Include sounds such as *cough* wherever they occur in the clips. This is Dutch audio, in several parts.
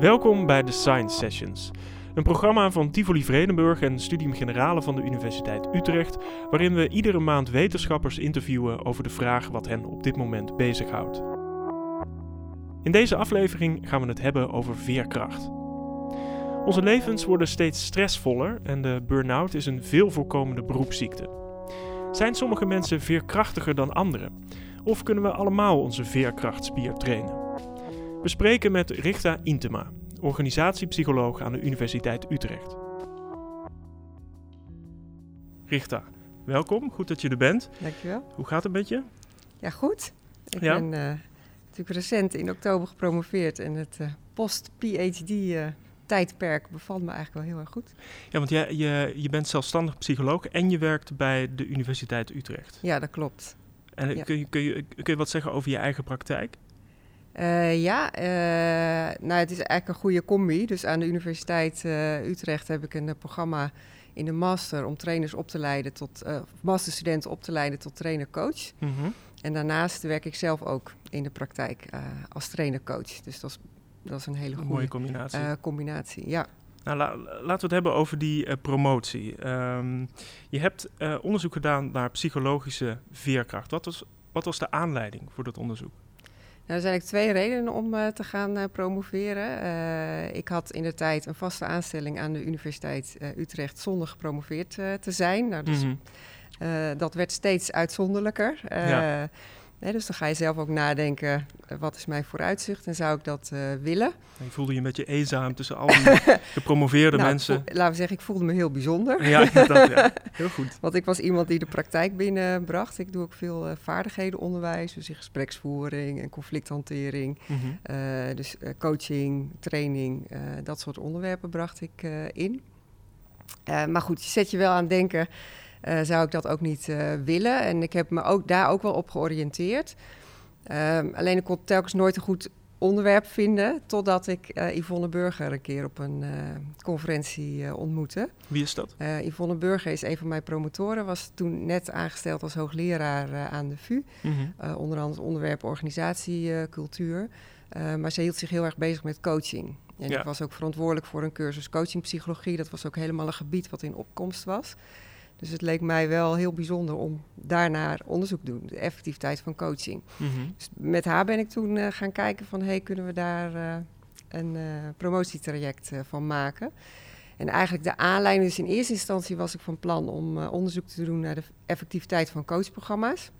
Welkom bij de Science Sessions, een programma van Tivoli Vredenburg en Studium Generale van de Universiteit Utrecht, waarin we iedere maand wetenschappers interviewen over de vraag wat hen op dit moment bezighoudt. In deze aflevering gaan we het hebben over veerkracht. Onze levens worden steeds stressvoller en de burn-out is een veel voorkomende beroepsziekte. Zijn sommige mensen veerkrachtiger dan anderen? Of kunnen we allemaal onze veerkrachtspier trainen? We spreken met Richta Intema, organisatiepsycholoog aan de Universiteit Utrecht. Richta, welkom. Goed dat je er bent. Dankjewel. Hoe gaat het met je? Ja, goed. Ik Ja? ben eh, natuurlijk recent in oktober gepromoveerd en het eh, post-PhD-tijdperk bevalt me eigenlijk wel heel erg goed. Ja, want jij, je, je bent zelfstandig psycholoog en je werkt bij de Universiteit Utrecht. Ja, dat klopt. En Ja. kun, je, kun, je, kun je wat zeggen over je eigen praktijk? Eh, ja, eh, nou, het is eigenlijk een goede combi. Dus aan de Universiteit eh, Utrecht heb ik een programma in de master om trainers op te leiden tot, masterstudenten op te leiden tot trainer-coach. En daarnaast werk ik zelf ook in de praktijk als trainer-coach. Dus dat is, dat is een hele goede mooie combinatie. combinatie. Ja. Nou, la- laten we het hebben over die promotie. Ehm, je hebt onderzoek gedaan naar psychologische veerkracht. Wat was, wat was de aanleiding voor dat onderzoek? Nou, er zijn eigenlijk twee redenen om eh, te gaan eh, promoveren. Eh, ik had in de tijd een vaste aanstelling aan de Universiteit Utrecht zonder gepromoveerd te zijn. Nou, dus, Mhm. dat werd steeds uitzonderlijker. Ja. Dus dan ga je zelf ook nadenken, eh, wat is mijn vooruitzicht en zou ik dat eh, willen? Je voelde je een beetje eenzaam tussen al die *laughs* gepromoveerde Nou, mensen. laten we zeggen, ik voelde me heel bijzonder. Ja, *laughs* inderdaad, ja. *laughs* Heel goed. Want ik was iemand die de praktijk binnenbracht. Ik doe ook veel eh, vaardighedenonderwijs, dus in gespreksvoering en conflicthantering. Mhm. Dus coaching, training, dat soort onderwerpen bracht ik in. Maar goed, je zet je wel aan denken, eh, zou ik dat ook niet eh, willen? En ik heb me ook daar ook wel op georiënteerd. Ehm, alleen ik kon telkens nooit een goed onderwerp vinden, totdat ik eh, Yvonne Burger een keer op een conferentie ontmoette. Wie is dat? Yvonne Burger is een van mijn promotoren, was toen net aangesteld als hoogleraar aan de VU. Mhm. Onder andere het onderwerp organisatiecultuur. Maar ze hield zich heel erg bezig met coaching. En Ja. ik was ook verantwoordelijk voor een cursus coachingpsychologie. Dat was ook helemaal een gebied wat in opkomst was. Dus het leek mij wel heel bijzonder om daarnaar onderzoek te doen. De effectiviteit van coaching. Mhm. Dus met haar ben ik toen eh, gaan kijken van... hey, kunnen we daar eh, een eh, promotietraject van maken? En eigenlijk de aanleiding... Dus in eerste instantie was ik van plan om onderzoek te doen... naar de effectiviteit van coachprogramma's.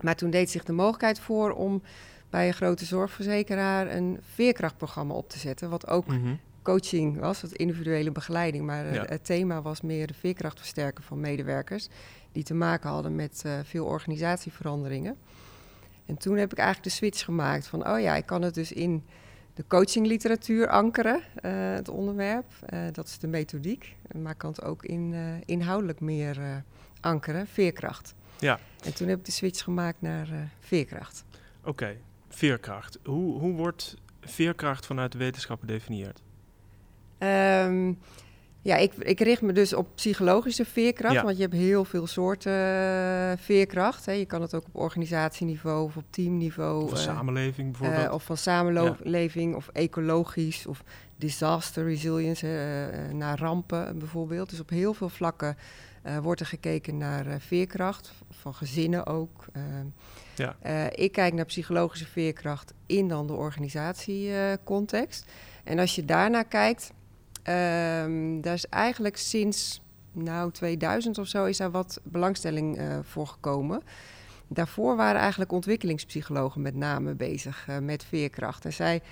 Maar toen deed zich de mogelijkheid voor om bij een grote zorgverzekeraar... een veerkrachtprogramma op te zetten... wat ook Mhm. Coaching was, het individuele begeleiding. Maar eh, Ja. het thema was meer de veerkracht versterken van medewerkers... die te maken hadden met eh, veel organisatieveranderingen. En toen heb ik eigenlijk de switch gemaakt van... oh ja, ik kan het dus in de coachingliteratuur ankeren, eh, het onderwerp. Dat is de methodiek. Maar ik kan het ook in, inhoudelijk meer ankeren, veerkracht. Ja. En toen heb ik de switch gemaakt naar veerkracht. Oké, veerkracht. Hoe, hoe wordt veerkracht vanuit de wetenschap gedefinieerd? Ehm, ja, ik, ik richt me dus op psychologische veerkracht, Ja. want je hebt heel veel soorten eh, veerkracht. Hè. Je kan het ook op organisatieniveau of op teamniveau. Of een eh, samenleving bijvoorbeeld? of van samenleving of ecologisch of disaster resilience, naar rampen bijvoorbeeld. Dus op heel veel vlakken wordt er gekeken naar veerkracht, van gezinnen ook. eh. Ja. Ik kijk naar psychologische veerkracht in dan de organisatiecontext. en als je daarnaar kijkt, ehm, daar is eigenlijk sinds nou 2000 of zo is daar wat belangstelling eh, voor gekomen. Daarvoor waren eigenlijk ontwikkelingspsychologen met name bezig eh, met veerkracht. En zij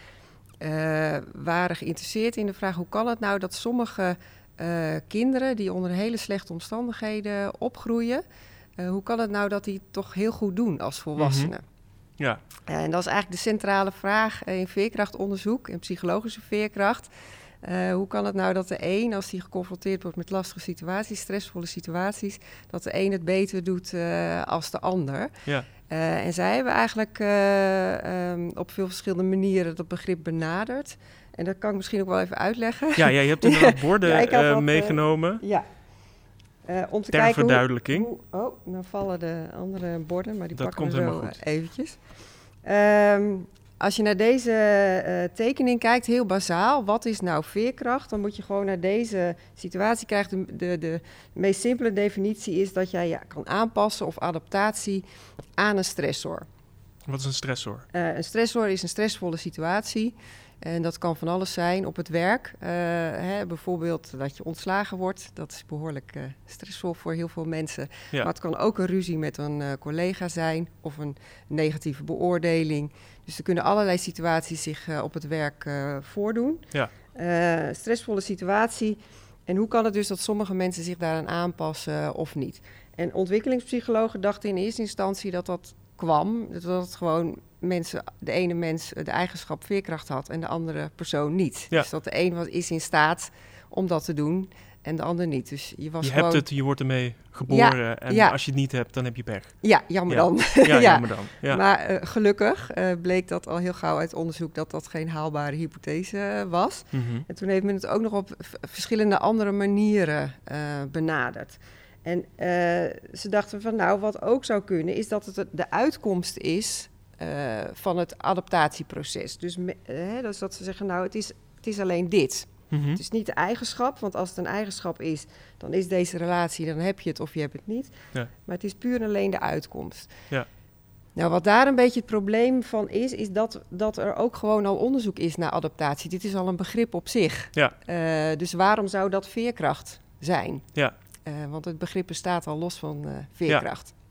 eh, waren geïnteresseerd in de vraag: hoe kan het nou dat sommige kinderen die onder hele slechte omstandigheden opgroeien, hoe kan het nou dat die toch heel goed doen als volwassenen? Ja, En dat is eigenlijk de centrale vraag in veerkrachtonderzoek, in psychologische veerkracht. Eh, hoe kan het nou dat de een, als die geconfronteerd wordt met lastige situaties, stressvolle situaties, dat de een het beter doet eh, als de ander? ja. Eh, en zij hebben eigenlijk eh, ehm, op veel verschillende manieren dat begrip benaderd. En dat kan ik misschien ook wel even uitleggen. ja, ja je hebt inderdaad *laughs* borden Ja, wat, meegenomen Ja. Om te ter kijken verduidelijking. hoe- oh, nou vallen de andere borden, maar die Dat pakken we komt zo helemaal goed. eh, eventjes. Ehm, als je naar deze uh, tekening kijkt, heel bazaal, wat is nou veerkracht? Dan moet je gewoon naar deze situatie krijgen. De, de, de meest simpele definitie is dat jij je kan aanpassen of adaptatie aan een stressor. Wat is een stressor? Uh, een stressor is een stressvolle situatie. En dat kan van alles zijn op het werk. Uh, hè, bijvoorbeeld dat je ontslagen wordt. Dat is behoorlijk uh, stressvol voor heel veel mensen. Ja. Maar het kan ook een ruzie met een uh, collega zijn of een negatieve beoordeling. Dus er kunnen allerlei situaties zich op het werk voordoen. Ja. stressvolle situatie. En hoe kan het dus dat sommige mensen zich daaraan aanpassen of niet? En ontwikkelingspsychologen dachten in eerste instantie dat dat kwam. Dat het gewoon mensen, de ene mens de eigenschap veerkracht had en de andere persoon niet. Dus dat de een was, is in staat om dat te doen en de ander niet. Dus je was je gewoon... hebt het, je wordt ermee geboren en als je het niet hebt, dan heb je pech. Ja, jammer dan. Ja, *laughs* jammer dan. Maar uh, gelukkig uh, bleek dat al heel gauw uit onderzoek dat dat geen haalbare hypothese was. Mm -hmm. En toen heeft men het ook nog op verschillende andere manieren uh, benaderd. En ze dachten van nou, wat ook zou kunnen, is dat het de uitkomst is uh, van het adaptatieproces. Dus, uh, dus dat ze zeggen, nou, het is, het is alleen dit. Mm -hmm. Het is niet de eigenschap, want als het een eigenschap is, dan is deze relatie, dan heb je het of je hebt het niet. Ja. Maar het is puur en alleen de uitkomst. Ja. Nou, wat daar een beetje het probleem van is, is dat, dat er ook gewoon al onderzoek is naar adaptatie. Dit is al een begrip op zich. Ja. Uh, dus waarom zou dat veerkracht zijn? Ja. Uh, want het begrip bestaat al los van uh, veerkracht. Ja.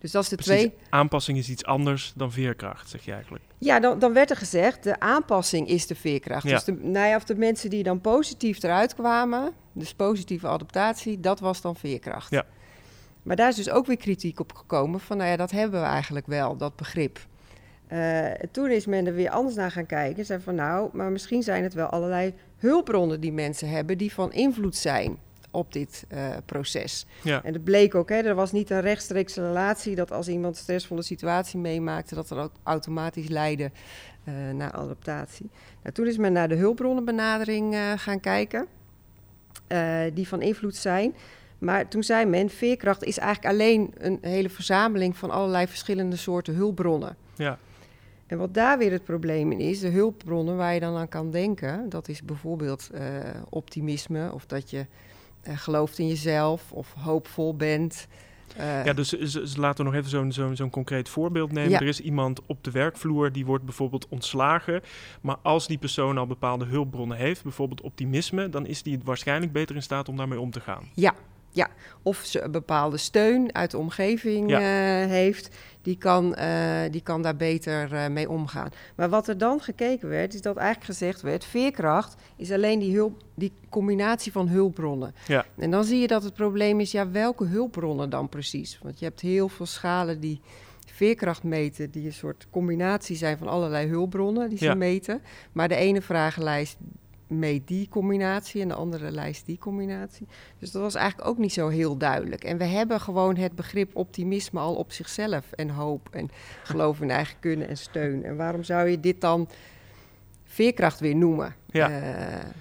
Dus dat is de Precies. twee. Aanpassing is iets anders dan veerkracht, zeg je eigenlijk. Ja, dan, dan werd er gezegd, de aanpassing is de veerkracht. Ja. Dus de, nou ja, of de mensen die dan positief eruit kwamen, dus positieve adaptatie, dat was dan veerkracht. Ja. Maar daar is dus ook weer kritiek op gekomen van, nou ja, dat hebben we eigenlijk wel, dat begrip. Uh, toen is men er weer anders naar gaan kijken. Zei van nou, maar misschien zijn het wel allerlei hulpbronnen die mensen hebben die van invloed zijn op dit uh, proces. Ja. En dat bleek ook, hè, er was niet een rechtstreekse relatie dat als iemand een stressvolle situatie meemaakte, dat er ook automatisch leidde uh, naar adaptatie. Nou, toen is men naar de hulpbronnenbenadering uh, gaan kijken, die van invloed zijn. Maar toen zei men, veerkracht is eigenlijk alleen een hele verzameling van allerlei verschillende soorten hulpbronnen. Ja. En wat daar weer het probleem in is, de hulpbronnen waar je dan aan kan denken, dat is bijvoorbeeld optimisme of dat je gelooft in jezelf of hoopvol bent. Uh, ja, dus, dus, laten we nog even zo'n zo'n zo'n concreet voorbeeld nemen. Ja. Er is iemand op de werkvloer die wordt bijvoorbeeld ontslagen. Maar als die persoon al bepaalde hulpbronnen heeft, bijvoorbeeld optimisme, dan is die waarschijnlijk beter in staat om daarmee om te gaan. Ja, ja, of ze een bepaalde steun uit de omgeving ja. uh, heeft, die kan, uh, die kan daar beter uh, mee omgaan. Maar wat er dan gekeken werd, is dat eigenlijk gezegd werd: veerkracht is alleen die, hulp, die combinatie van hulpbronnen. Ja. En dan zie je dat het probleem is: ja, welke hulpbronnen dan precies? Want je hebt heel veel schalen die veerkracht meten, die een soort combinatie zijn van allerlei hulpbronnen die ze ja. meten. Maar de ene vragenlijst meet die combinatie en de andere lijst die combinatie. Dus dat was eigenlijk ook niet zo heel duidelijk. En we hebben gewoon het begrip optimisme al op zichzelf en hoop en geloof in eigen kunnen en steun. En waarom zou je dit dan veerkracht weer noemen? Ja. Uh,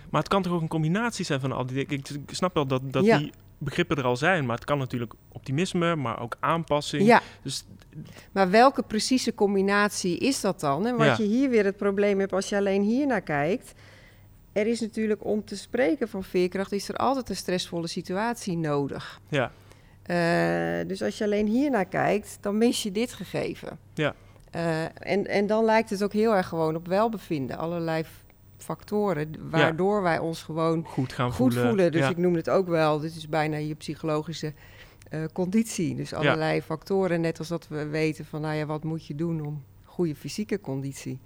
maar het kan toch ook een combinatie zijn van al die dingen. Ik, ik snap wel dat, dat ja. die begrippen er al zijn, maar het kan natuurlijk optimisme, maar ook aanpassing. Ja. Dus maar welke precieze combinatie is dat dan? En wat ja. je hier weer het probleem hebt als je alleen hier naar kijkt er is natuurlijk om te spreken van veerkracht, is er altijd een stressvolle situatie nodig. Ja. Uh, dus als je alleen hier naar kijkt, dan mis je dit gegeven. Ja. Uh, en, en dan lijkt het ook heel erg gewoon op welbevinden. Allerlei factoren waardoor ja. wij ons gewoon goed, gaan goed voelen. voelen. Dus ja. ik noem het ook wel, dit is bijna je psychologische uh, conditie. Dus allerlei factoren, net als dat we weten van, nou ja, wat moet je doen om goede fysieke conditie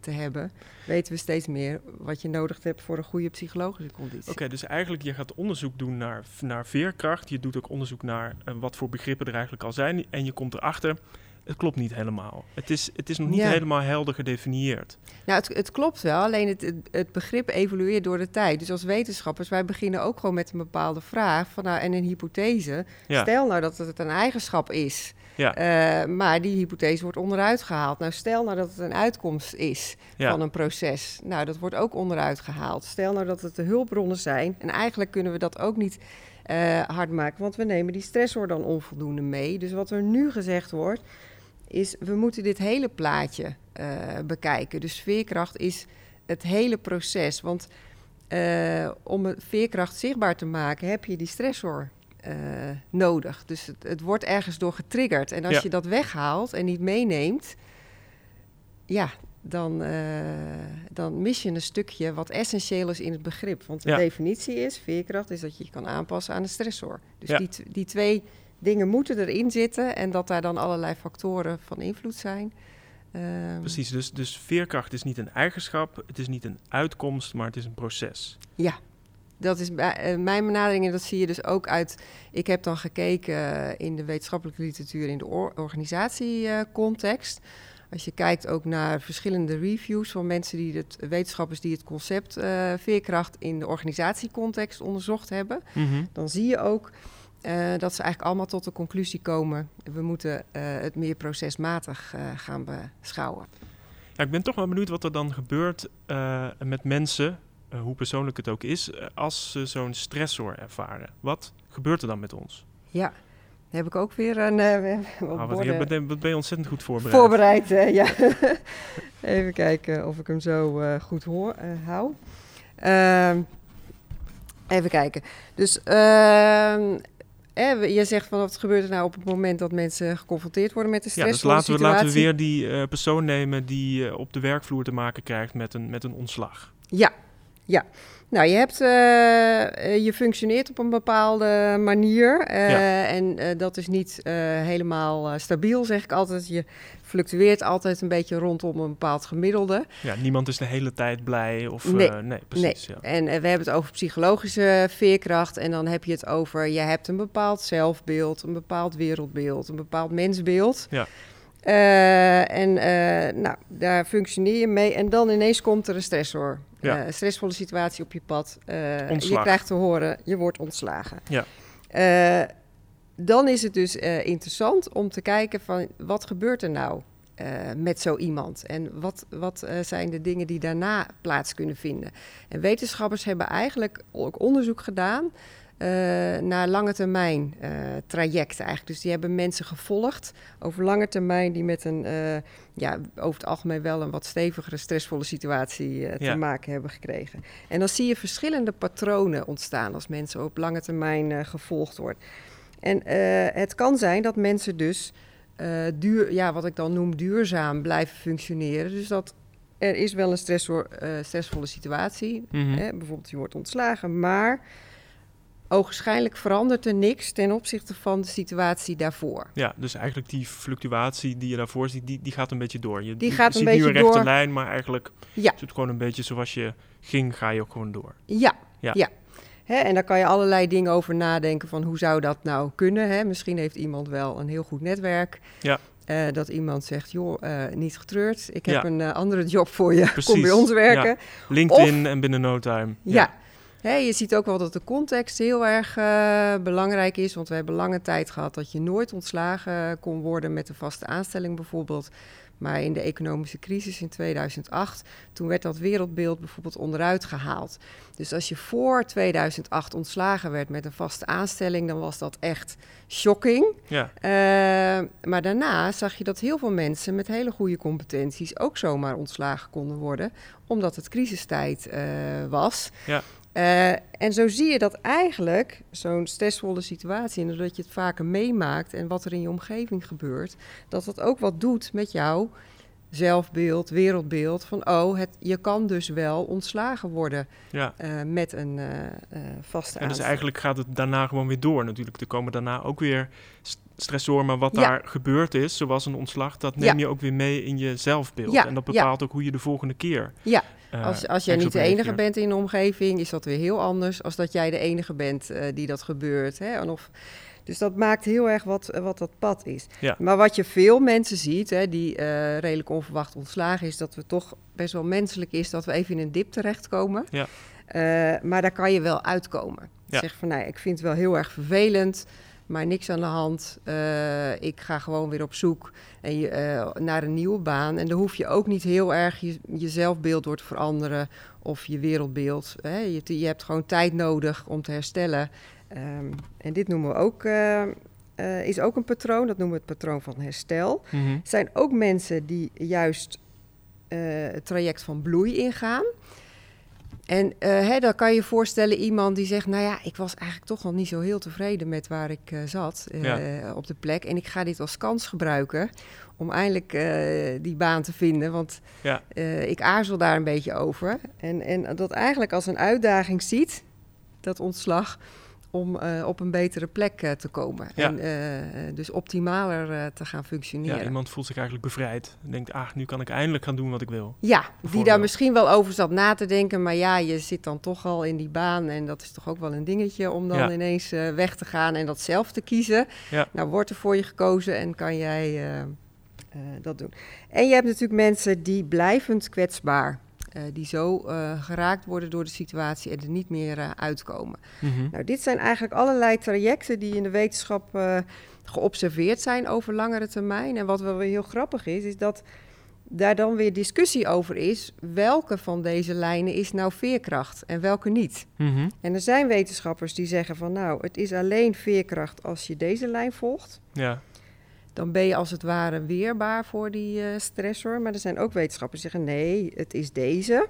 te hebben, weten we steeds meer wat je nodig hebt voor een goede psychologische conditie. Oké, okay, dus eigenlijk je gaat onderzoek doen naar, naar veerkracht. Je doet ook onderzoek naar uh, wat voor begrippen er eigenlijk al zijn. En je komt erachter, het klopt niet helemaal. Het is, het is nog niet ja. helemaal helder gedefinieerd. Nou, het, het klopt wel, alleen het, het, het, begrip evolueert door de tijd. Dus als wetenschappers, wij beginnen ook gewoon met een bepaalde vraag van, nou, en een hypothese. Ja. Stel nou dat het een eigenschap is. Ja. Uh, maar die hypothese wordt onderuit gehaald. Nou, stel nou dat het een uitkomst is ja. van een proces. Nou, dat wordt ook onderuit gehaald. Stel nou dat het de hulpbronnen zijn. En eigenlijk kunnen we dat ook niet uh, hard maken, want we nemen die stressor dan onvoldoende mee. Dus wat er nu gezegd wordt, is we moeten dit hele plaatje uh, bekijken. Dus veerkracht is het hele proces. Want uh, om veerkracht zichtbaar te maken heb je die stressor uh, nodig. Dus het, het, wordt ergens door getriggerd. En als je dat weghaalt en niet meeneemt, ja, dan, uh, dan mis je een stukje wat essentieel is in het begrip. Want de definitie is, veerkracht, is dat je je kan aanpassen aan de stressor. Dus ja. die, die twee dingen moeten erin zitten en dat daar dan allerlei factoren van invloed zijn. Um, Precies, dus, dus veerkracht is niet een eigenschap, het is niet een uitkomst, maar het is een proces. Ja, dat is uh, mijn benadering en dat zie je dus ook uit. Ik heb dan gekeken in de wetenschappelijke literatuur in de or organisatiecontext. Als je kijkt ook naar verschillende reviews van mensen die het, wetenschappers die het concept uh, veerkracht in de organisatiecontext onderzocht hebben, mm -hmm. dan zie je ook uh, dat ze eigenlijk allemaal tot de conclusie komen: we moeten uh, het meer procesmatig gaan beschouwen. Ja, ik ben toch wel benieuwd wat er dan gebeurt met mensen, hoe persoonlijk het ook is, als ze zo'n stressor ervaren. Wat gebeurt er dan met ons? Ja, heb ik ook weer een. Uh, wat, wat, ben, je ontzettend goed voorbereid? Voorbereid, uh, ja. *laughs* Even kijken of ik hem zo uh, goed hoor, hou. Ehm, even kijken. Dus ehm, je zegt van wat gebeurt er nou op het moment dat mensen geconfronteerd worden met de stress? Ja, dus laten we, laten we weer die persoon nemen die op de werkvloer te maken krijgt met een, met een ontslag. Ja, ja. Nou, je, hebt, uh, je functioneert op een bepaalde manier. Uh, En uh, dat is niet helemaal stabiel, zeg ik altijd. Je fluctueert altijd een beetje rondom een bepaald gemiddelde. Ja, niemand is de hele tijd blij. Of, nee, nee precies. Nee. Ja. En we hebben het over psychologische veerkracht. En dan heb je het over, je hebt een bepaald zelfbeeld, een bepaald wereldbeeld, een bepaald mensbeeld. Ja. En nou, daar functioneer je mee. En dan ineens komt er een stressor. Ja. Uh, stressvolle situatie op je pad. Je krijgt te horen, je wordt ontslagen. Ja. Dan is het dus interessant om te kijken van wat gebeurt er nou met zo iemand? En wat, wat zijn de dingen die daarna plaats kunnen vinden? En wetenschappers hebben eigenlijk ook onderzoek gedaan uh, naar lange termijn uh, trajecten eigenlijk. Dus die hebben mensen gevolgd over lange termijn die met een, uh, ja, over het algemeen wel een wat stevigere, stressvolle situatie te maken hebben gekregen. En dan zie je verschillende patronen ontstaan als mensen op lange termijn gevolgd worden. En het kan zijn dat mensen dus duur, ja, wat ik dan noem duurzaam blijven functioneren. Dus dat er is wel een stressvolle situatie. Mm -hmm. hè, bijvoorbeeld je wordt ontslagen, maar ogenschijnlijk verandert er niks ten opzichte van de situatie daarvoor. Ja, dus eigenlijk die fluctuatie die je daarvoor ziet, die, die gaat een beetje door. Je, die gaat je een ziet beetje nu een rechte door. lijn, maar eigenlijk ja. is het gewoon een beetje zoals je ging, ga je ook gewoon door. Ja, ja. ja. Hè, en daar kan je allerlei dingen over nadenken van hoe zou dat nou kunnen. Hè? Misschien heeft iemand wel een heel goed netwerk. Ja. Uh, dat iemand zegt, joh, uh, niet getreurd, ik heb ja. een uh, andere job voor je, Precies. *laughs* kom bij ons werken. Ja. LinkedIn of, en binnen no time. Ja, je ziet ook wel dat de context heel erg uh, belangrijk is. Want we hebben lange tijd gehad dat je nooit ontslagen kon worden met een vaste aanstelling bijvoorbeeld. Maar in de economische crisis in 2008, toen werd dat wereldbeeld bijvoorbeeld onderuit gehaald. Dus als je voor 2008 ontslagen werd met een vaste aanstelling, dan was dat echt shocking. Ja. Uh, maar daarna zag je dat heel veel mensen met hele goede competenties ook zomaar ontslagen konden worden, omdat het crisistijd uh, was. Ja. Uh, en zo zie je dat eigenlijk zo'n stressvolle situatie, en doordat je het vaker meemaakt en wat er in je omgeving gebeurt, dat dat ook wat doet met jouw zelfbeeld, wereldbeeld. Van oh, het, je kan dus wel ontslagen worden ja. uh, met een uh, vaste En dus eigenlijk gaat het daarna gewoon weer door natuurlijk. Er komen daarna ook weer stressoren, maar wat ja. daar gebeurd is, zoals een ontslag, dat neem ja. je ook weer mee in je zelfbeeld. En dat bepaalt ook hoe je de volgende keer ja. Als, als jij niet de enige bent in de omgeving, is dat weer heel anders als dat jij de enige bent uh, die dat gebeurt. Hè? En of, dus dat maakt heel erg wat, wat dat pad is. Ja. Maar wat je veel mensen ziet, hè, die uh, redelijk onverwacht ontslagen, is dat we toch best wel menselijk is dat we even in een dip terechtkomen. Ja. maar daar kan je wel uitkomen. Ja. Zeg van, nou, ik vind het wel heel erg vervelend maar niks aan de hand. Uh, ik ga gewoon weer op zoek en je, uh, naar een nieuwe baan. En dan hoef je ook niet heel erg je, je zelfbeeld door te veranderen of je wereldbeeld. Hè. Je, je, hebt gewoon tijd nodig om te herstellen. Um, en dit noemen we ook uh, eh, is ook een patroon, dat noemen we het patroon van herstel. Mhm. Er zijn ook mensen die juist eh, het traject van bloei ingaan. En eh, hè, dan kan je je voorstellen iemand die zegt... nou ja, ik was eigenlijk toch al niet zo heel tevreden met waar ik eh, zat eh, Ja. op de plek. En ik ga dit als kans gebruiken om eindelijk die baan te vinden. Want Ja. ik aarzel daar een beetje over. En, en dat eigenlijk als een uitdaging ziet, dat ontslag... om eh, op een betere plek eh, te komen. Ja. En eh, dus optimaler te gaan functioneren. Ja, iemand voelt zich eigenlijk bevrijd. En denkt, ah, nu kan ik eindelijk gaan doen wat ik wil. Ja, die daar misschien wel over zat na te denken. Maar ja, je zit dan toch al in die baan. En dat is toch ook wel een dingetje om dan Ja. ineens weg te gaan en dat zelf te kiezen. Ja. Nou, wordt er voor je gekozen en kan jij dat doen. En je hebt natuurlijk mensen die blijvend kwetsbaar. Eh, die zo eh, geraakt worden door de situatie en er niet meer eh, uitkomen. Mhm. Nou, dit zijn eigenlijk allerlei trajecten die in de wetenschap geobserveerd zijn over langere termijn. En wat wel weer heel grappig is, is dat daar dan weer discussie over is. Welke van deze lijnen is nou veerkracht en welke niet? Mhm. En er zijn wetenschappers die zeggen van nou, het is alleen veerkracht als je deze lijn volgt. Ja, Dan ben je als het ware weerbaar voor die eh, stressor. Maar er zijn ook wetenschappers die zeggen nee, het is deze.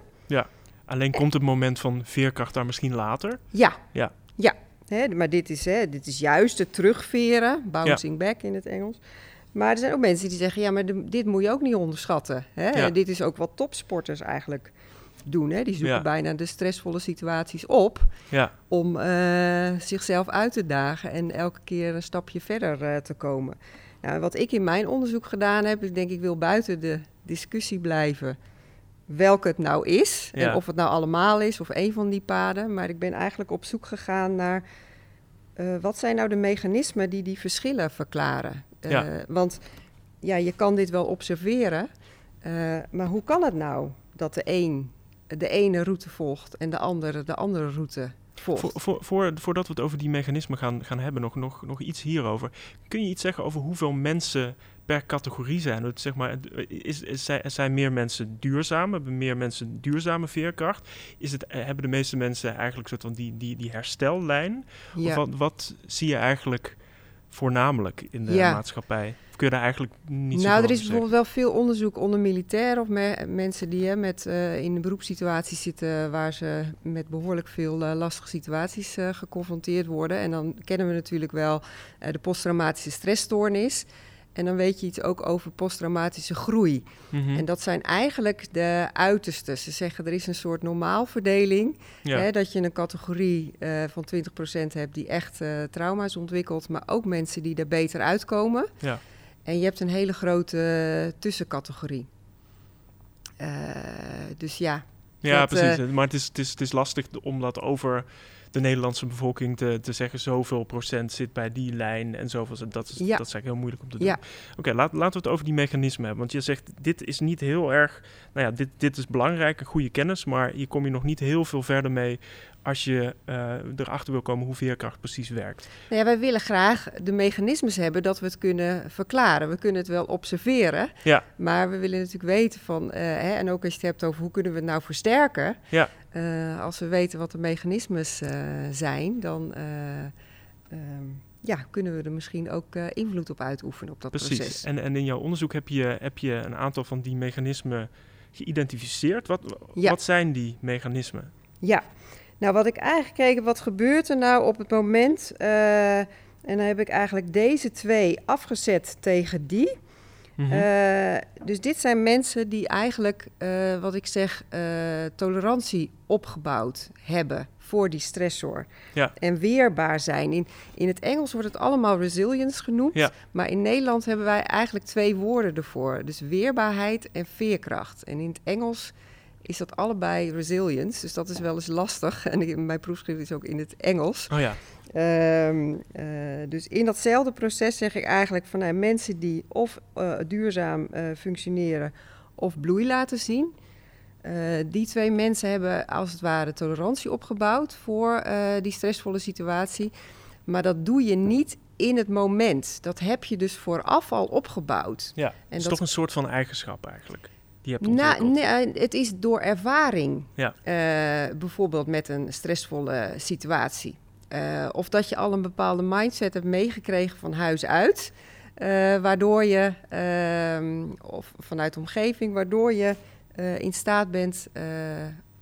alleen komt het moment van veerkracht daar misschien later. Ja. Ja. Ja. Hè, maar dit is, hè, dit is juist het terugveren, bouncing back in het Engels. Maar er zijn ook mensen die zeggen, ja, maar de- dit moet je ook niet onderschatten. Hè? Ja. Dit is ook wat topsporters eigenlijk doen. Hè? Die zoeken Ja. bijna de stressvolle situaties op Ja, om eh, zichzelf uit te dagen en elke keer een stapje verder eh, te komen. Nou, wat ik in mijn onderzoek gedaan heb, ik denk ik wil buiten de discussie blijven welke het nou is Ja. en of het nou allemaal is of een van die paden. Maar ik ben eigenlijk op zoek gegaan naar eh, wat zijn nou de mechanismen die die verschillen verklaren. Eh, Ja. Want ja, je kan dit wel observeren, eh, maar hoe kan het nou dat de een de ene route volgt en de andere de andere route voor, voor, voor, voordat we het over die mechanismen gaan, gaan hebben, nog, nog, nog iets hierover. Kun je iets zeggen over hoeveel mensen per categorie zijn? Het, zeg maar, is, is, zijn, zijn meer mensen duurzaam? Hebben meer mensen duurzame veerkracht? Is het, eh, hebben de meeste mensen eigenlijk soort van die, die, die herstellijn? Of wat, wat zie je eigenlijk voornamelijk in de Ja. maatschappij? Of kun je daar eigenlijk niet zo Nou, er is bijvoorbeeld wel veel onderzoek onder militairen of me- mensen die hè, met, eh, in een beroepssituatie zitten waar ze met behoorlijk veel eh, lastige situaties eh, geconfronteerd worden. En dan kennen we natuurlijk wel de posttraumatische stressstoornis. En dan weet je iets ook over posttraumatische groei. Mhm. En dat zijn eigenlijk de uitersten. Ze zeggen er is een soort normaalverdeling. ja. Hè, dat je een categorie eh, van 20% hebt die echt eh, trauma's ontwikkelt, maar ook mensen die er beter uitkomen. Ja. En je hebt een hele grote tussencategorie. Eh, dus ja, Ja, Dat, precies. maar het is, het, is, het is lastig om dat over de Nederlandse bevolking te, te zeggen. Zoveel procent zit bij die lijn en zoveel. Dat is, Ja. dat is eigenlijk heel moeilijk om te doen. ja, Oké, laat, laten we het over die mechanismen hebben. Want je zegt, dit is niet heel erg... Nou ja, dit, dit is belangrijk, een goede kennis. Maar hier kom je nog niet heel veel verder mee... als je eh, erachter wil komen hoe veerkracht precies werkt. Nou ja, wij willen graag de mechanismes hebben dat we het kunnen verklaren. We kunnen het wel observeren, Ja. maar we willen natuurlijk weten van, eh, hè, en ook als je het hebt over hoe kunnen we het nou versterken. Ja. Eh, als we weten wat de mechanismes zijn, dan eh, ehm, ja, kunnen we er misschien ook invloed op uitoefenen op dat Precies. proces. En, en in jouw onderzoek heb je, heb je een aantal van die mechanismen geïdentificeerd. Wat, Ja. wat zijn die mechanismen? Ja, nou wat ik eigenlijk gekeken, wat gebeurt er nou op het moment? eh, en dan heb ik eigenlijk deze twee afgezet tegen die. Mhm. Eh, dus dit zijn mensen die eigenlijk, eh, wat ik zeg, tolerantie opgebouwd hebben voor die stressor. Ja. En weerbaar zijn. In, in het Engels wordt het allemaal resilience genoemd. Ja. Maar in Nederland hebben wij eigenlijk twee woorden ervoor. Dus weerbaarheid en veerkracht. En in het Engels is dat allebei resilience. Dus dat is wel eens lastig. En mijn proefschrift is ook in het Engels. oh ja, Ehm, eh, dus in datzelfde proces zeg ik eigenlijk van nou, mensen die of eh, duurzaam eh, functioneren of bloei laten zien. die twee mensen hebben als het ware tolerantie opgebouwd voor die stressvolle situatie. Maar dat doe je niet in het moment. Dat heb je dus vooraf al opgebouwd. ja. En het is dat- toch een soort van eigenschap eigenlijk. Die Nou, nee, het is door ervaring. Ja. Eh, bijvoorbeeld met een stressvolle situatie. Uh, of dat je al een bepaalde mindset hebt meegekregen van huis uit. Uh, waardoor je, uh, of vanuit de omgeving, waardoor je in staat bent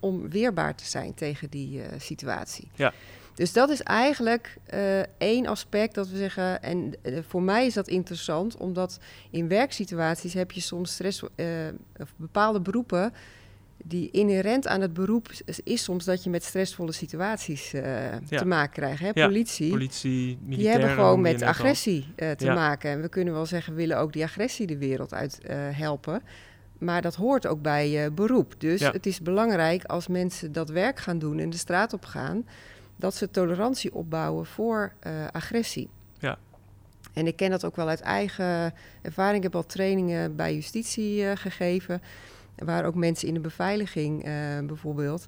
om weerbaar te zijn tegen die situatie. Ja. Dus dat is eigenlijk één aspect dat we zeggen. En voor mij is dat interessant, omdat in werksituaties heb je soms stress, of bepaalde beroepen die inherent aan het beroep is soms dat je met stressvolle situaties uh, te maken krijgt. Hè? Politie, ja, politie die hebben gewoon met agressie uh, te ja. maken. En we kunnen wel zeggen, we willen ook die agressie de wereld uit uh, helpen. Maar dat hoort ook bij je beroep. Dus het is belangrijk als mensen dat werk gaan doen en de straat op gaan, dat ze tolerantie opbouwen voor agressie. Ja. En ik ken dat ook wel uit eigen ervaring. Ik heb al trainingen bij justitie gegeven waar ook mensen in de beveiliging uh, bijvoorbeeld,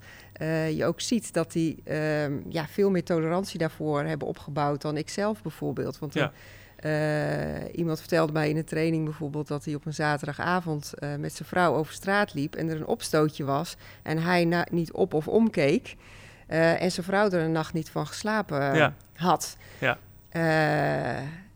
je ook ziet dat die uh, ja, veel meer tolerantie daarvoor hebben opgebouwd dan ik zelf bijvoorbeeld. Want ja. Eh, iemand vertelde mij in een training bijvoorbeeld dat hij op een zaterdagavond met zijn vrouw over straat liep en er een opstootje was en hij niet op of omkeek. En zijn vrouw er een nacht niet van geslapen ja. had. Ja.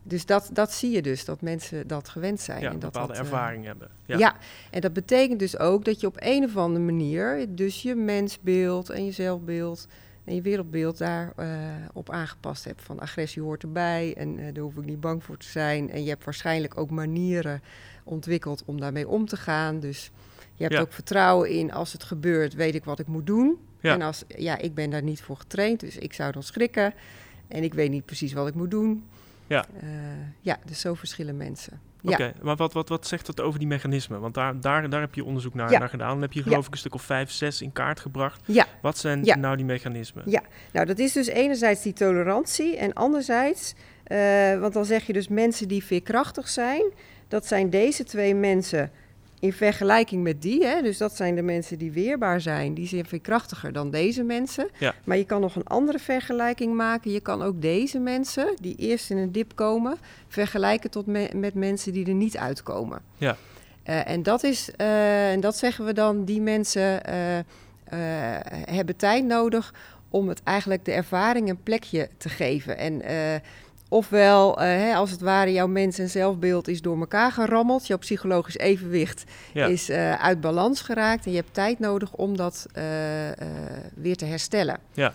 Dus dat, dat zie je dus, dat mensen dat gewend zijn. Ja, en dat bepaalde dat, ervaring hebben. Ja. ja. en dat betekent dus ook dat je op een of andere manier... dus je mensbeeld en je zelfbeeld en je wereldbeeld daarop uh, op aangepast hebt. Van agressie hoort erbij en uh, daar hoef ik niet bang voor te zijn. En je hebt waarschijnlijk ook manieren ontwikkeld om daarmee om te gaan. Dus je hebt Ja. ook vertrouwen in, als het gebeurt, weet ik wat ik moet doen. Ja. En als, ja, ik ben daar niet voor getraind, dus ik zou dan schrikken. En ik weet niet precies wat ik moet doen. Ja. Eh, ja, dus zo verschillen mensen. Oké, Ja. maar wat, wat, wat zegt dat over die mechanismen? Want daar, daar, daar heb je onderzoek naar, Ja. naar gedaan. Dan heb je Ja. geloof ik een stuk of vijf, zes in kaart gebracht. Ja. Wat zijn Ja. nou die mechanismen? Ja, nou dat is dus enerzijds die tolerantie en anderzijds, eh, want dan zeg je dus mensen die veerkrachtig zijn, dat zijn deze twee mensen in vergelijking met die, hè, dus dat zijn de mensen die weerbaar zijn, die zijn veerkrachtiger dan deze mensen. Ja. Maar je kan nog een andere vergelijking maken. Je kan ook deze mensen, die eerst in een dip komen, vergelijken tot me- met mensen die er niet uitkomen. Ja. Eh, en, dat is, eh, en dat zeggen we dan, die mensen eh, hebben tijd nodig om het eigenlijk de ervaring een plekje te geven. En ofwel, eh, hè, als het ware, jouw mens- en zelfbeeld is door elkaar gerammeld. Jouw psychologisch evenwicht Ja. is eh, uit balans geraakt. En je hebt tijd nodig om dat eh, weer te herstellen. Ja.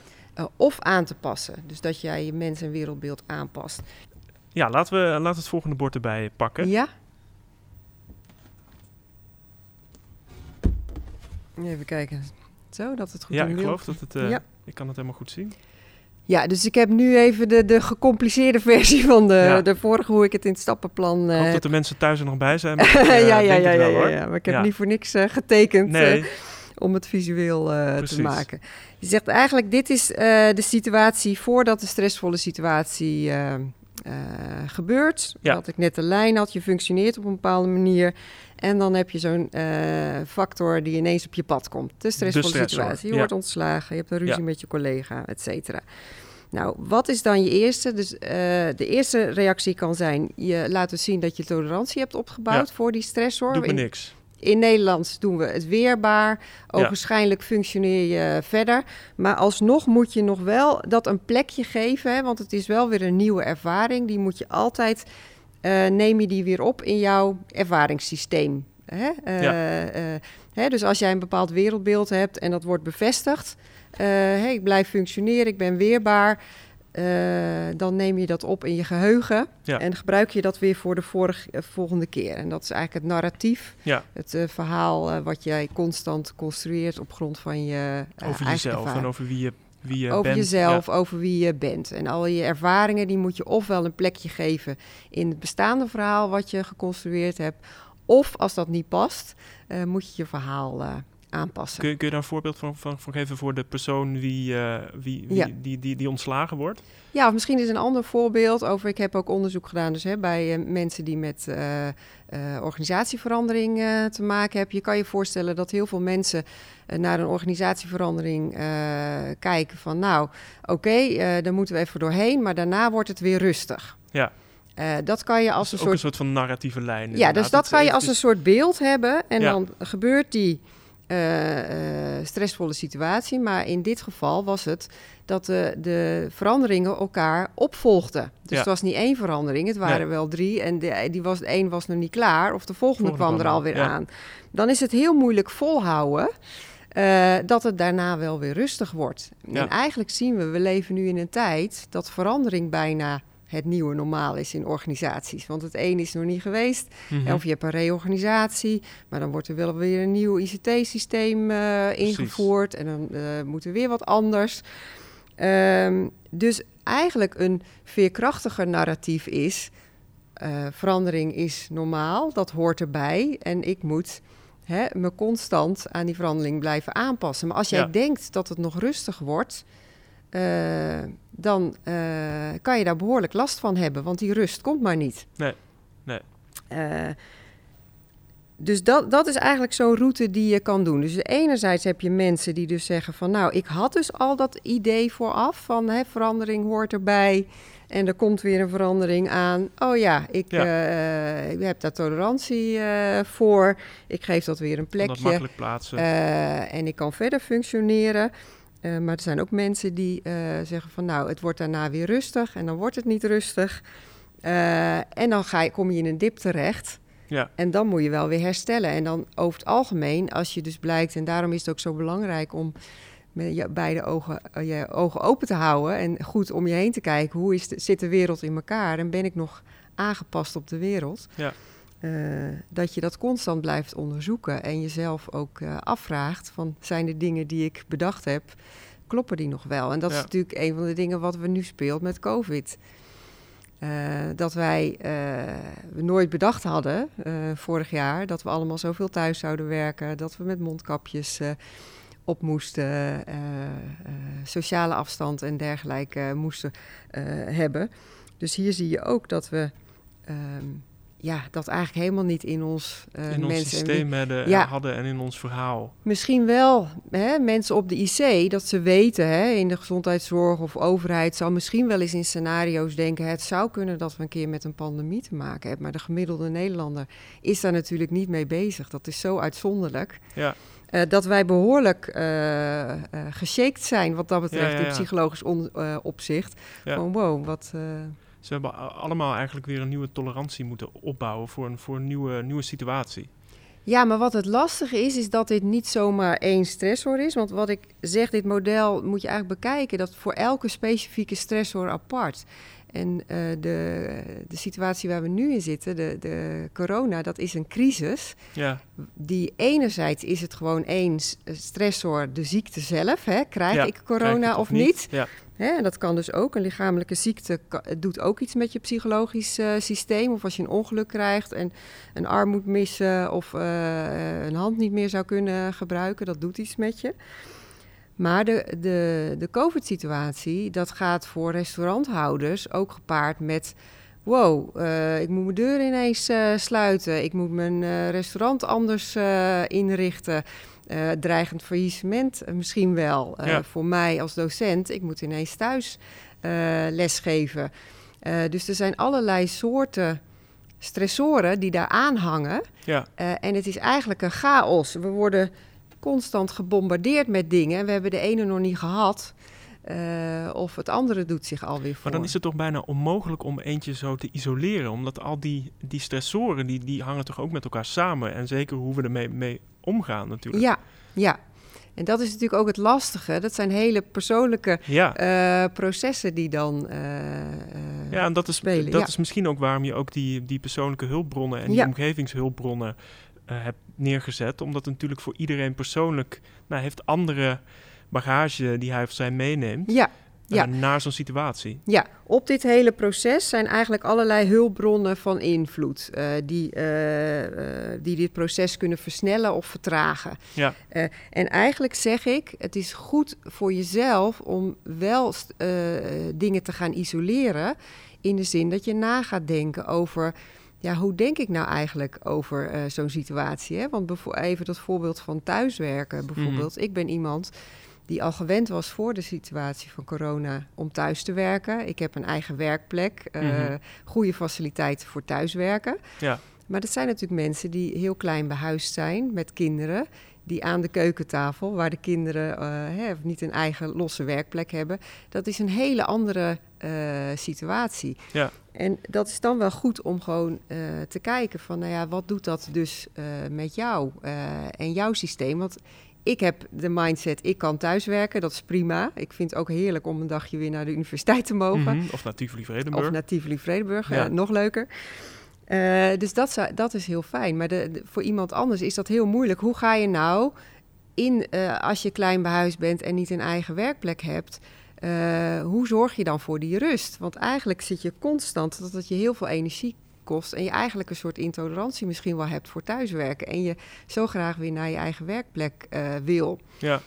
Of aan te passen. Dus dat jij je mens- en wereldbeeld aanpast. Ja, laten we laten we het volgende bord erbij pakken. Ja? Even kijken. Zo, dat het goed Ja, in ik geloof dat het... Ja. Ik kan het helemaal goed zien. Ja, dus ik heb nu even de, de gecompliceerde *laughs* versie van de, Ja. de vorige, hoe ik het in het stappenplan Ik eh, hoop dat de mensen thuis er nog bij zijn. maar *laughs* ik, eh, ja, ja, ja, ja, wel, ja, hoor. ja, maar ik heb niet voor niks eh, getekend eh, Nee, om het visueel eh, te maken. Je zegt eigenlijk, dit is eh, de situatie voordat de stressvolle situatie eh, gebeurt. Ja. Wat ik net de lijn had, je functioneert op een bepaalde manier. En dan heb je zo'n eh, factor die ineens op je pad komt. De stressvolle stressor, situatie. Je ja. wordt ontslagen, je hebt een ruzie Ja. met je collega, et cetera. Nou, wat is dan je eerste? Dus eh, de eerste reactie kan zijn: je laat dus zien dat je tolerantie hebt opgebouwd voor die stressor. doet me niks. In Nederlands doen we het weerbaar. Ja. Waarschijnlijk functioneer je verder. Maar alsnog moet je nog wel dat een plekje geven. Hè, want het is wel weer een nieuwe ervaring. Die moet je altijd, eh, neem je die weer op in jouw ervaringssysteem. Hè? Eh, Ja. eh, hè, dus als jij een bepaald wereldbeeld hebt en dat wordt bevestigd. hè, ik blijf functioneren, ik ben weerbaar. Eh, dan neem je dat op in je geheugen. Ja. En gebruik je dat weer voor de vorige, eh, volgende keer. En dat is eigenlijk het narratief Ja, het eh, verhaal wat jij constant construeert op grond van je over jezelf en over wie je, wie je over bent. jezelf, over wie je bent. En al je ervaringen, die moet je ofwel een plekje geven in het bestaande verhaal wat je geconstrueerd hebt. Of als dat niet past, moet je je verhaal aanpassen. Kun, je- kun je daar een voorbeeld van, van, van geven voor de persoon wie, eh, wie, wie Ja. die, die, die ontslagen wordt? Ja, of misschien is een ander voorbeeld over. Ik heb ook onderzoek gedaan dus, hè, bij eh, mensen die met eh, organisatieverandering te maken hebben. Je kan je voorstellen dat heel veel mensen naar een organisatieverandering kijken van nou, oké, eh daar moeten we even doorheen, maar daarna wordt het weer rustig. Ja. Dat kan je als een ook een soort soort van narratieve lijn. ja, dus dat kan je als een soort beeld hebben. En Ja. dan gebeurt die eh, eh, stressvolle situatie. Maar in dit geval was het dat de, de veranderingen elkaar opvolgden. Dus Ja. het was niet één verandering, het waren Nee. wel drie. En de, die was, de een was nog niet klaar of de volgende, Volgende kwam er alweer ja. aan. Dan is het heel moeilijk volhouden. eh, dat het daarna wel weer rustig wordt. Ja. En eigenlijk zien we, we leven nu in een tijd dat verandering bijna het nieuwe normaal is in organisaties. Want het een is nog niet geweest, Mhm. of je hebt een reorganisatie, maar dan wordt er wel weer een nieuw ICT-systeem eh, ingevoerd en dan eh, moet er weer wat anders. Ehm, dus eigenlijk een veerkrachtiger narratief is: eh, verandering is normaal, dat hoort erbij en ik moet hè, me constant aan die verandering blijven aanpassen. Maar als jij Ja. denkt dat het nog rustig wordt, eh, dan eh, kan je daar behoorlijk last van hebben, want die rust komt maar niet. Nee, nee. Eh, dus dat, dat is eigenlijk zo'n route die je kan doen. Dus enerzijds heb je mensen die dus zeggen van... nou, ik had dus al dat idee vooraf van hè, verandering hoort erbij... en er komt weer een verandering aan. Oh ja, ik, Ja. ik heb daar tolerantie voor. Ik geef dat weer een plekje. makkelijk plaatsen. En ik kan verder functioneren. Eh, maar er zijn ook mensen die eh, zeggen van nou, het wordt daarna weer rustig en dan wordt het niet rustig. Eh, en dan ga je, kom je in een dip terecht. ja, En dan moet je wel weer herstellen. En dan over het algemeen, als je dus blijkt, en daarom is het ook zo belangrijk om met je beide ogen, je ogen open te houden en goed om je heen te kijken. Hoe is de, zit de wereld in elkaar en ben ik nog aangepast op de wereld? Ja. Eh, dat je dat constant blijft onderzoeken en jezelf ook eh, afvraagt van zijn de dingen die ik bedacht heb, kloppen die nog wel? En dat is natuurlijk een van de dingen wat we nu speelt met COVID. Eh, dat wij we nooit bedacht hadden vorig jaar dat we allemaal zoveel thuis zouden werken, dat we met mondkapjes op moesten, sociale afstand en dergelijke moesten hebben. Dus hier zie je ook dat we ehm, ja, dat eigenlijk helemaal niet in ons eh, in ons mensen. en systeem hadden, Ja. hadden en in ons verhaal. Misschien wel hè, mensen op de IC, dat ze weten hè, in de gezondheidszorg of overheid, zou misschien wel eens in scenario's denken: het zou kunnen dat we een keer met een pandemie te maken hebben. Maar de gemiddelde Nederlander is daar natuurlijk niet mee bezig. Dat is zo uitzonderlijk. Ja, Eh, dat wij behoorlijk eh eh, geshaked zijn wat dat betreft Ja, ja, in psychologisch on- eh, opzicht. Van wow, wat. Ze hebben allemaal eigenlijk weer een nieuwe tolerantie moeten opbouwen voor een, voor een nieuwe, nieuwe situatie. Ja, maar wat het lastige is, is dat dit niet zomaar één stressor is. Want wat ik zeg, dit model moet je eigenlijk bekijken... dat voor elke specifieke stressor apart. En eh, de, de situatie waar we nu in zitten, de, de corona, dat is een crisis. Ja, Die enerzijds is het gewoon één stressor, de ziekte zelf. Hè? Krijg Ja, ik corona of niet? Ja, Hè, dat kan dus ook. Een lichamelijke ziekte doet ook iets met je psychologisch eh, systeem. Of als je een ongeluk krijgt en een arm moet missen of eh, een hand niet meer zou kunnen gebruiken, dat doet iets met je. Maar de, de, de COVID-situatie, dat gaat voor restauranthouders ook gepaard met... Wow, eh, ik moet mijn deur ineens sluiten. Ik moet mijn restaurant anders inrichten. Eh, dreigend faillissement eh, misschien wel. Eh, Ja. Voor mij als docent, ik moet ineens thuis lesgeven. Dus er zijn allerlei soorten stressoren die daar aanhangen. ja, en het is eigenlijk een chaos. We worden constant gebombardeerd met dingen. We hebben de ene nog niet gehad. Eh, of het andere doet zich alweer voor. maar dan is het toch bijna onmogelijk om eentje zo te isoleren. Omdat al die, die stressoren, die, die hangen toch ook met elkaar samen. En zeker hoe we ermee mee omgaan natuurlijk. Ja, ja. En dat is natuurlijk ook het lastige. Dat zijn hele persoonlijke Ja, eh, processen die dan. eh, ja en dat, is, spelen, dat ja. is misschien ook waarom je ook die, die persoonlijke hulpbronnen en die Ja. omgevingshulpbronnen hebt neergezet. Omdat het natuurlijk voor iedereen persoonlijk nou, heeft andere bagage die hij of zij meeneemt ja, eh, ja. naar zo'n situatie. Ja, op dit hele proces zijn eigenlijk allerlei hulpbronnen van invloed eh, die, eh, die dit proces kunnen versnellen of vertragen. Ja, en eigenlijk zeg ik, het is goed voor jezelf om wel dingen te gaan isoleren. In de zin dat je na gaat denken over, ja, hoe denk ik nou eigenlijk over zo'n situatie? Hè? Want even dat voorbeeld van thuiswerken bijvoorbeeld. Ik ben iemand die al gewend was voor de situatie van corona om thuis te werken. Ik heb een eigen werkplek, eh, Mhm. goede faciliteiten voor thuiswerken. ja, Maar dat zijn natuurlijk mensen die heel klein behuisd zijn met kinderen. die aan de keukentafel, waar de kinderen uh, hè, niet een eigen losse werkplek hebben, dat is een hele andere uh, situatie. Ja. En dat is dan wel goed om gewoon uh, te kijken van, nou ja, wat doet dat dus met jou en jouw systeem? Want ik heb de mindset, ik kan thuiswerken, dat is prima. Ik vind het ook heerlijk om een dagje weer naar de universiteit te mogen. Mm -hmm. Of naar Tivoli-Vredenburg. Of naar Tivoli-Vredenburg, ja. nog leuker. Uh, dus dat, zou, dat is heel fijn. Maar de, de, voor iemand anders is dat heel moeilijk. Hoe ga je nou in, uh, als je klein behuisd bent en niet een eigen werkplek hebt... Hoe zorg je dan voor die rust? Want eigenlijk zit je constant dat het je heel veel energie kost... en je eigenlijk een soort intolerantie misschien wel hebt voor thuiswerken... en je zo graag weer naar je eigen werkplek wil. Ja.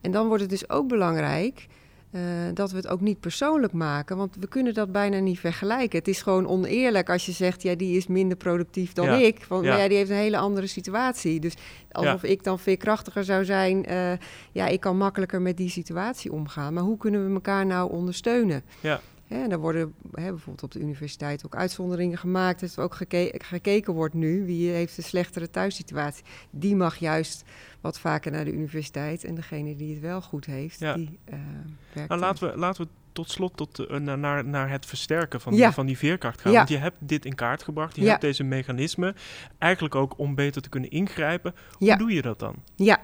En dan wordt het dus ook belangrijk... Uh, dat we het ook niet persoonlijk maken, want we kunnen dat bijna niet vergelijken. Het is gewoon oneerlijk als je zegt, ja, die is minder productief dan ja. ik. Want Ja. ja. die heeft een hele andere situatie. Dus alsof ik dan veerkrachtiger zou zijn, uh, ja, ik kan makkelijker met die situatie omgaan. Maar hoe kunnen we elkaar nou ondersteunen? Ja. En daar worden hè, bijvoorbeeld op de universiteit ook uitzonderingen gemaakt. Dat er ook geke gekeken wordt nu, wie heeft een slechtere thuissituatie. Die mag juist wat vaker naar de universiteit. En degene die het wel goed heeft, Ja. die uh, werkt. Nou, laten, we, laten we tot slot tot, uh, naar, naar, het versterken van, Ja. die, van die veerkracht gaan. Ja. Want je hebt dit in kaart gebracht. Je hebt deze mechanismen. Eigenlijk ook om beter te kunnen ingrijpen. Hoe doe je dat dan? Ja.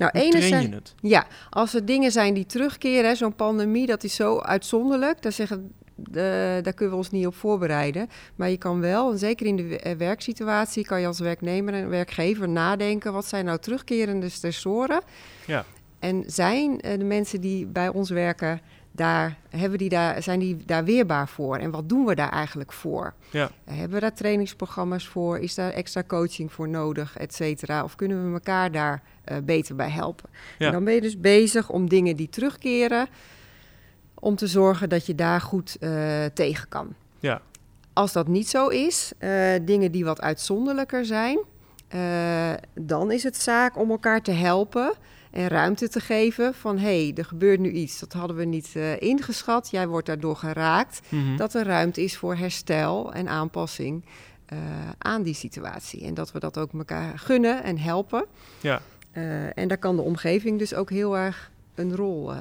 Nou, Hoe train je het? ja, als er dingen zijn die terugkeren, zo'n pandemie, dat is zo uitzonderlijk. Daar, zeggen, daar kunnen we ons niet op voorbereiden. Maar je kan wel, en zeker in de eh, werksituatie, kan je als werknemer en werkgever nadenken: wat zijn nou terugkerende stressoren? Ja. En zijn eh, de mensen die bij ons werken, daar, hebben die daar, zijn die daar weerbaar voor? En wat doen we daar eigenlijk voor? Ja. Hebben we daar trainingsprogramma's voor? Is daar extra coaching voor nodig, et cetera? Of kunnen we elkaar daar eh, beter bij helpen? Ja. En dan ben je dus bezig om dingen die terugkeren, om te zorgen dat je daar goed eh, tegen kan. Ja. Als dat niet zo is, eh, dingen die wat uitzonderlijker zijn, dan is het zaak om elkaar te helpen en ruimte te geven van hé, hey, er gebeurt nu iets, dat hadden we niet eh, ingeschat, jij wordt daardoor geraakt Mhm. dat er ruimte is voor herstel en aanpassing eh, aan die situatie. En dat we dat ook elkaar gunnen en helpen. Ja. Eh, en daar kan de omgeving dus ook heel erg een rol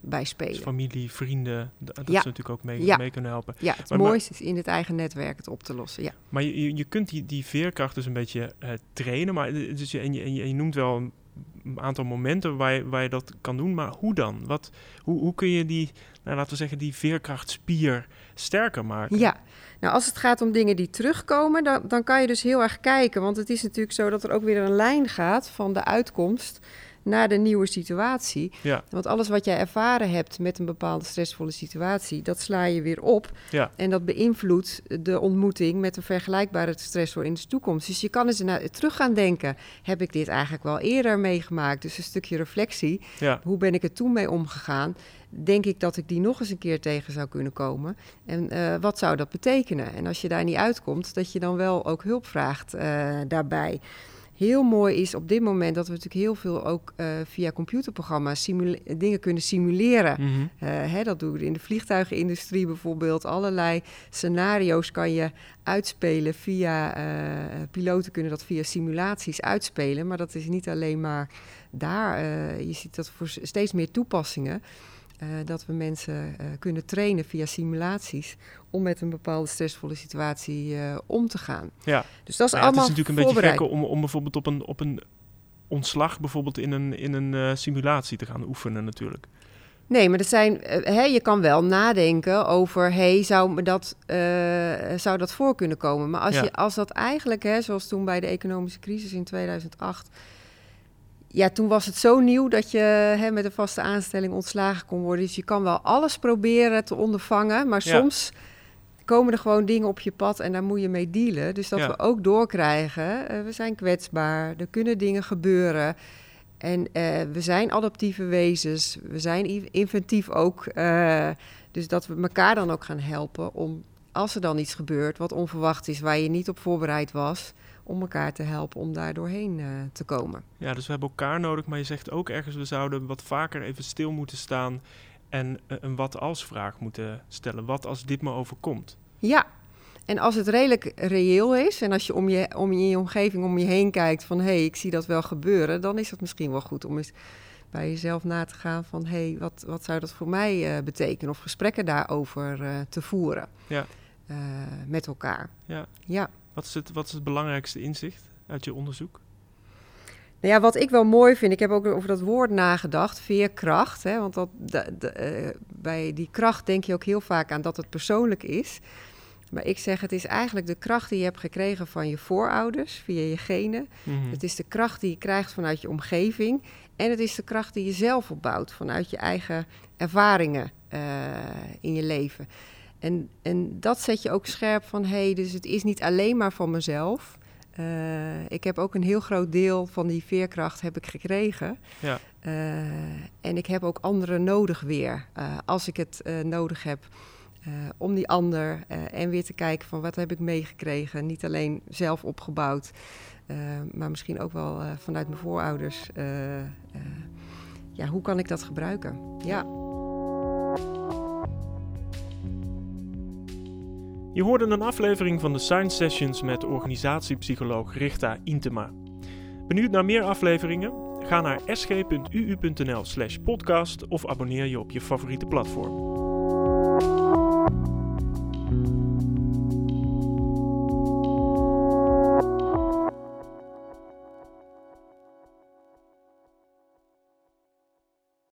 bij Dus spelen. familie, vrienden, dat Ja. ze natuurlijk ook mee, Ja. mee kunnen helpen. Ja, het Maar- maar- mooiste is in het eigen netwerk het op te lossen. Ja, Maar je, je, kunt die, die veerkracht dus een beetje trainen. Maar, dus je, en, je, en je, en je noemt wel een aantal momenten waar je, waar je dat kan doen. Maar hoe dan? Wat, hoe, hoe kun je die, nou, laten we zeggen, die veerkrachtspier sterker maken? ja. Nou, als het gaat om dingen die terugkomen, dan, dan kan je dus heel erg kijken. Want het is natuurlijk zo dat er ook weer een lijn gaat van de uitkomst naar de nieuwe situatie. Ja. Want alles wat jij ervaren hebt met een bepaalde stressvolle situatie, dat sla je weer op. Ja. En dat beïnvloedt de ontmoeting met een vergelijkbare stressor in de toekomst. Dus je kan eens naar, terug gaan denken: heb ik dit eigenlijk wel eerder meegemaakt? Dus een stukje reflectie. Ja. Hoe ben ik er toen mee omgegaan? Denk ik dat ik die nog eens een keer tegen zou kunnen komen? En eh, wat zou dat betekenen? En als je daar niet uitkomt, dat je dan wel ook hulp vraagt eh, daarbij. Heel mooi is op dit moment dat we natuurlijk heel veel ook eh, via computerprogramma's dingen kunnen simuleren. Mhm. Eh, hè, dat doen we in de vliegtuigenindustrie bijvoorbeeld. Allerlei scenario's kan je uitspelen via... eh, piloten kunnen dat via simulaties uitspelen. Maar dat is niet alleen maar daar. je ziet dat voor steeds meer toepassingen... dat we mensen kunnen trainen via simulaties... om met een bepaalde stressvolle situatie eh, om te gaan. Ja. Dus dat is Nou ja, het allemaal is natuurlijk een beetje gek om, om bijvoorbeeld op een, op een ontslag bijvoorbeeld in een, in een eh, simulatie te gaan oefenen natuurlijk. Nee, maar er zijn, eh, hè, je kan wel nadenken over, hey, zou, me dat, zou dat voor kunnen komen? Maar als, Ja. je, als dat eigenlijk, hè, zoals toen bij de economische crisis in 2008, ja, toen was het zo nieuw dat je hè, met een vaste aanstelling ontslagen kon worden. Dus je kan wel alles proberen te ondervangen, maar Ja. soms komen er gewoon dingen op je pad en daar moet je mee dealen. Dus dat Ja. we ook doorkrijgen, eh, we zijn kwetsbaar, er kunnen dingen gebeuren. En eh, we zijn adaptieve wezens, we zijn inventief ook. eh, dus dat we elkaar dan ook gaan helpen om, als er dan iets gebeurt wat onverwacht is, waar je niet op voorbereid was, om elkaar te helpen om daar doorheen te komen. Ja, dus we hebben elkaar nodig, maar je zegt ook ergens we zouden wat vaker even stil moeten staan en eh, een wat als vraag moeten stellen. Wat als dit me overkomt? Ja, En als het redelijk reëel is en als je om je, om je, je omgeving om je heen kijkt van hé, hey, ik zie dat wel gebeuren, dan is het misschien wel goed om eens bij jezelf na te gaan van hé, hey, wat, wat zou dat voor mij uh, betekenen? Of gesprekken daarover uh, te voeren ja. uh, met elkaar. Ja. ja. Wat, is het, wat is het belangrijkste inzicht uit je onderzoek? Nou ja, wat ik wel mooi vind, ik heb ook over dat woord nagedacht, veerkracht. Hè, want dat, de, de, bij die kracht denk je ook heel vaak aan dat het persoonlijk is. Maar ik zeg, het is eigenlijk de kracht die je hebt gekregen van je voorouders, via je genen. Mhm. Het is de kracht die je krijgt vanuit je omgeving. En het is de kracht die je zelf opbouwt vanuit je eigen ervaringen uh, in je leven. En, en dat zet je ook scherp van, hé, hey, dus het is niet alleen maar van mezelf. Uh, ik heb ook een heel groot deel van die veerkracht heb ik gekregen. Ja. Uh, en ik heb ook anderen nodig weer, uh, als ik het nodig heb. om die ander en weer te kijken van wat heb ik meegekregen. Niet alleen zelf opgebouwd, maar misschien ook wel vanuit mijn voorouders. ja, hoe kan ik dat gebruiken? Ja. Je hoorde een aflevering van de Science Sessions met organisatiepsycholoog Richta Intema. Benieuwd naar meer afleveringen? Ga naar sg.uu.nl/podcast of abonneer je op je favoriete platform.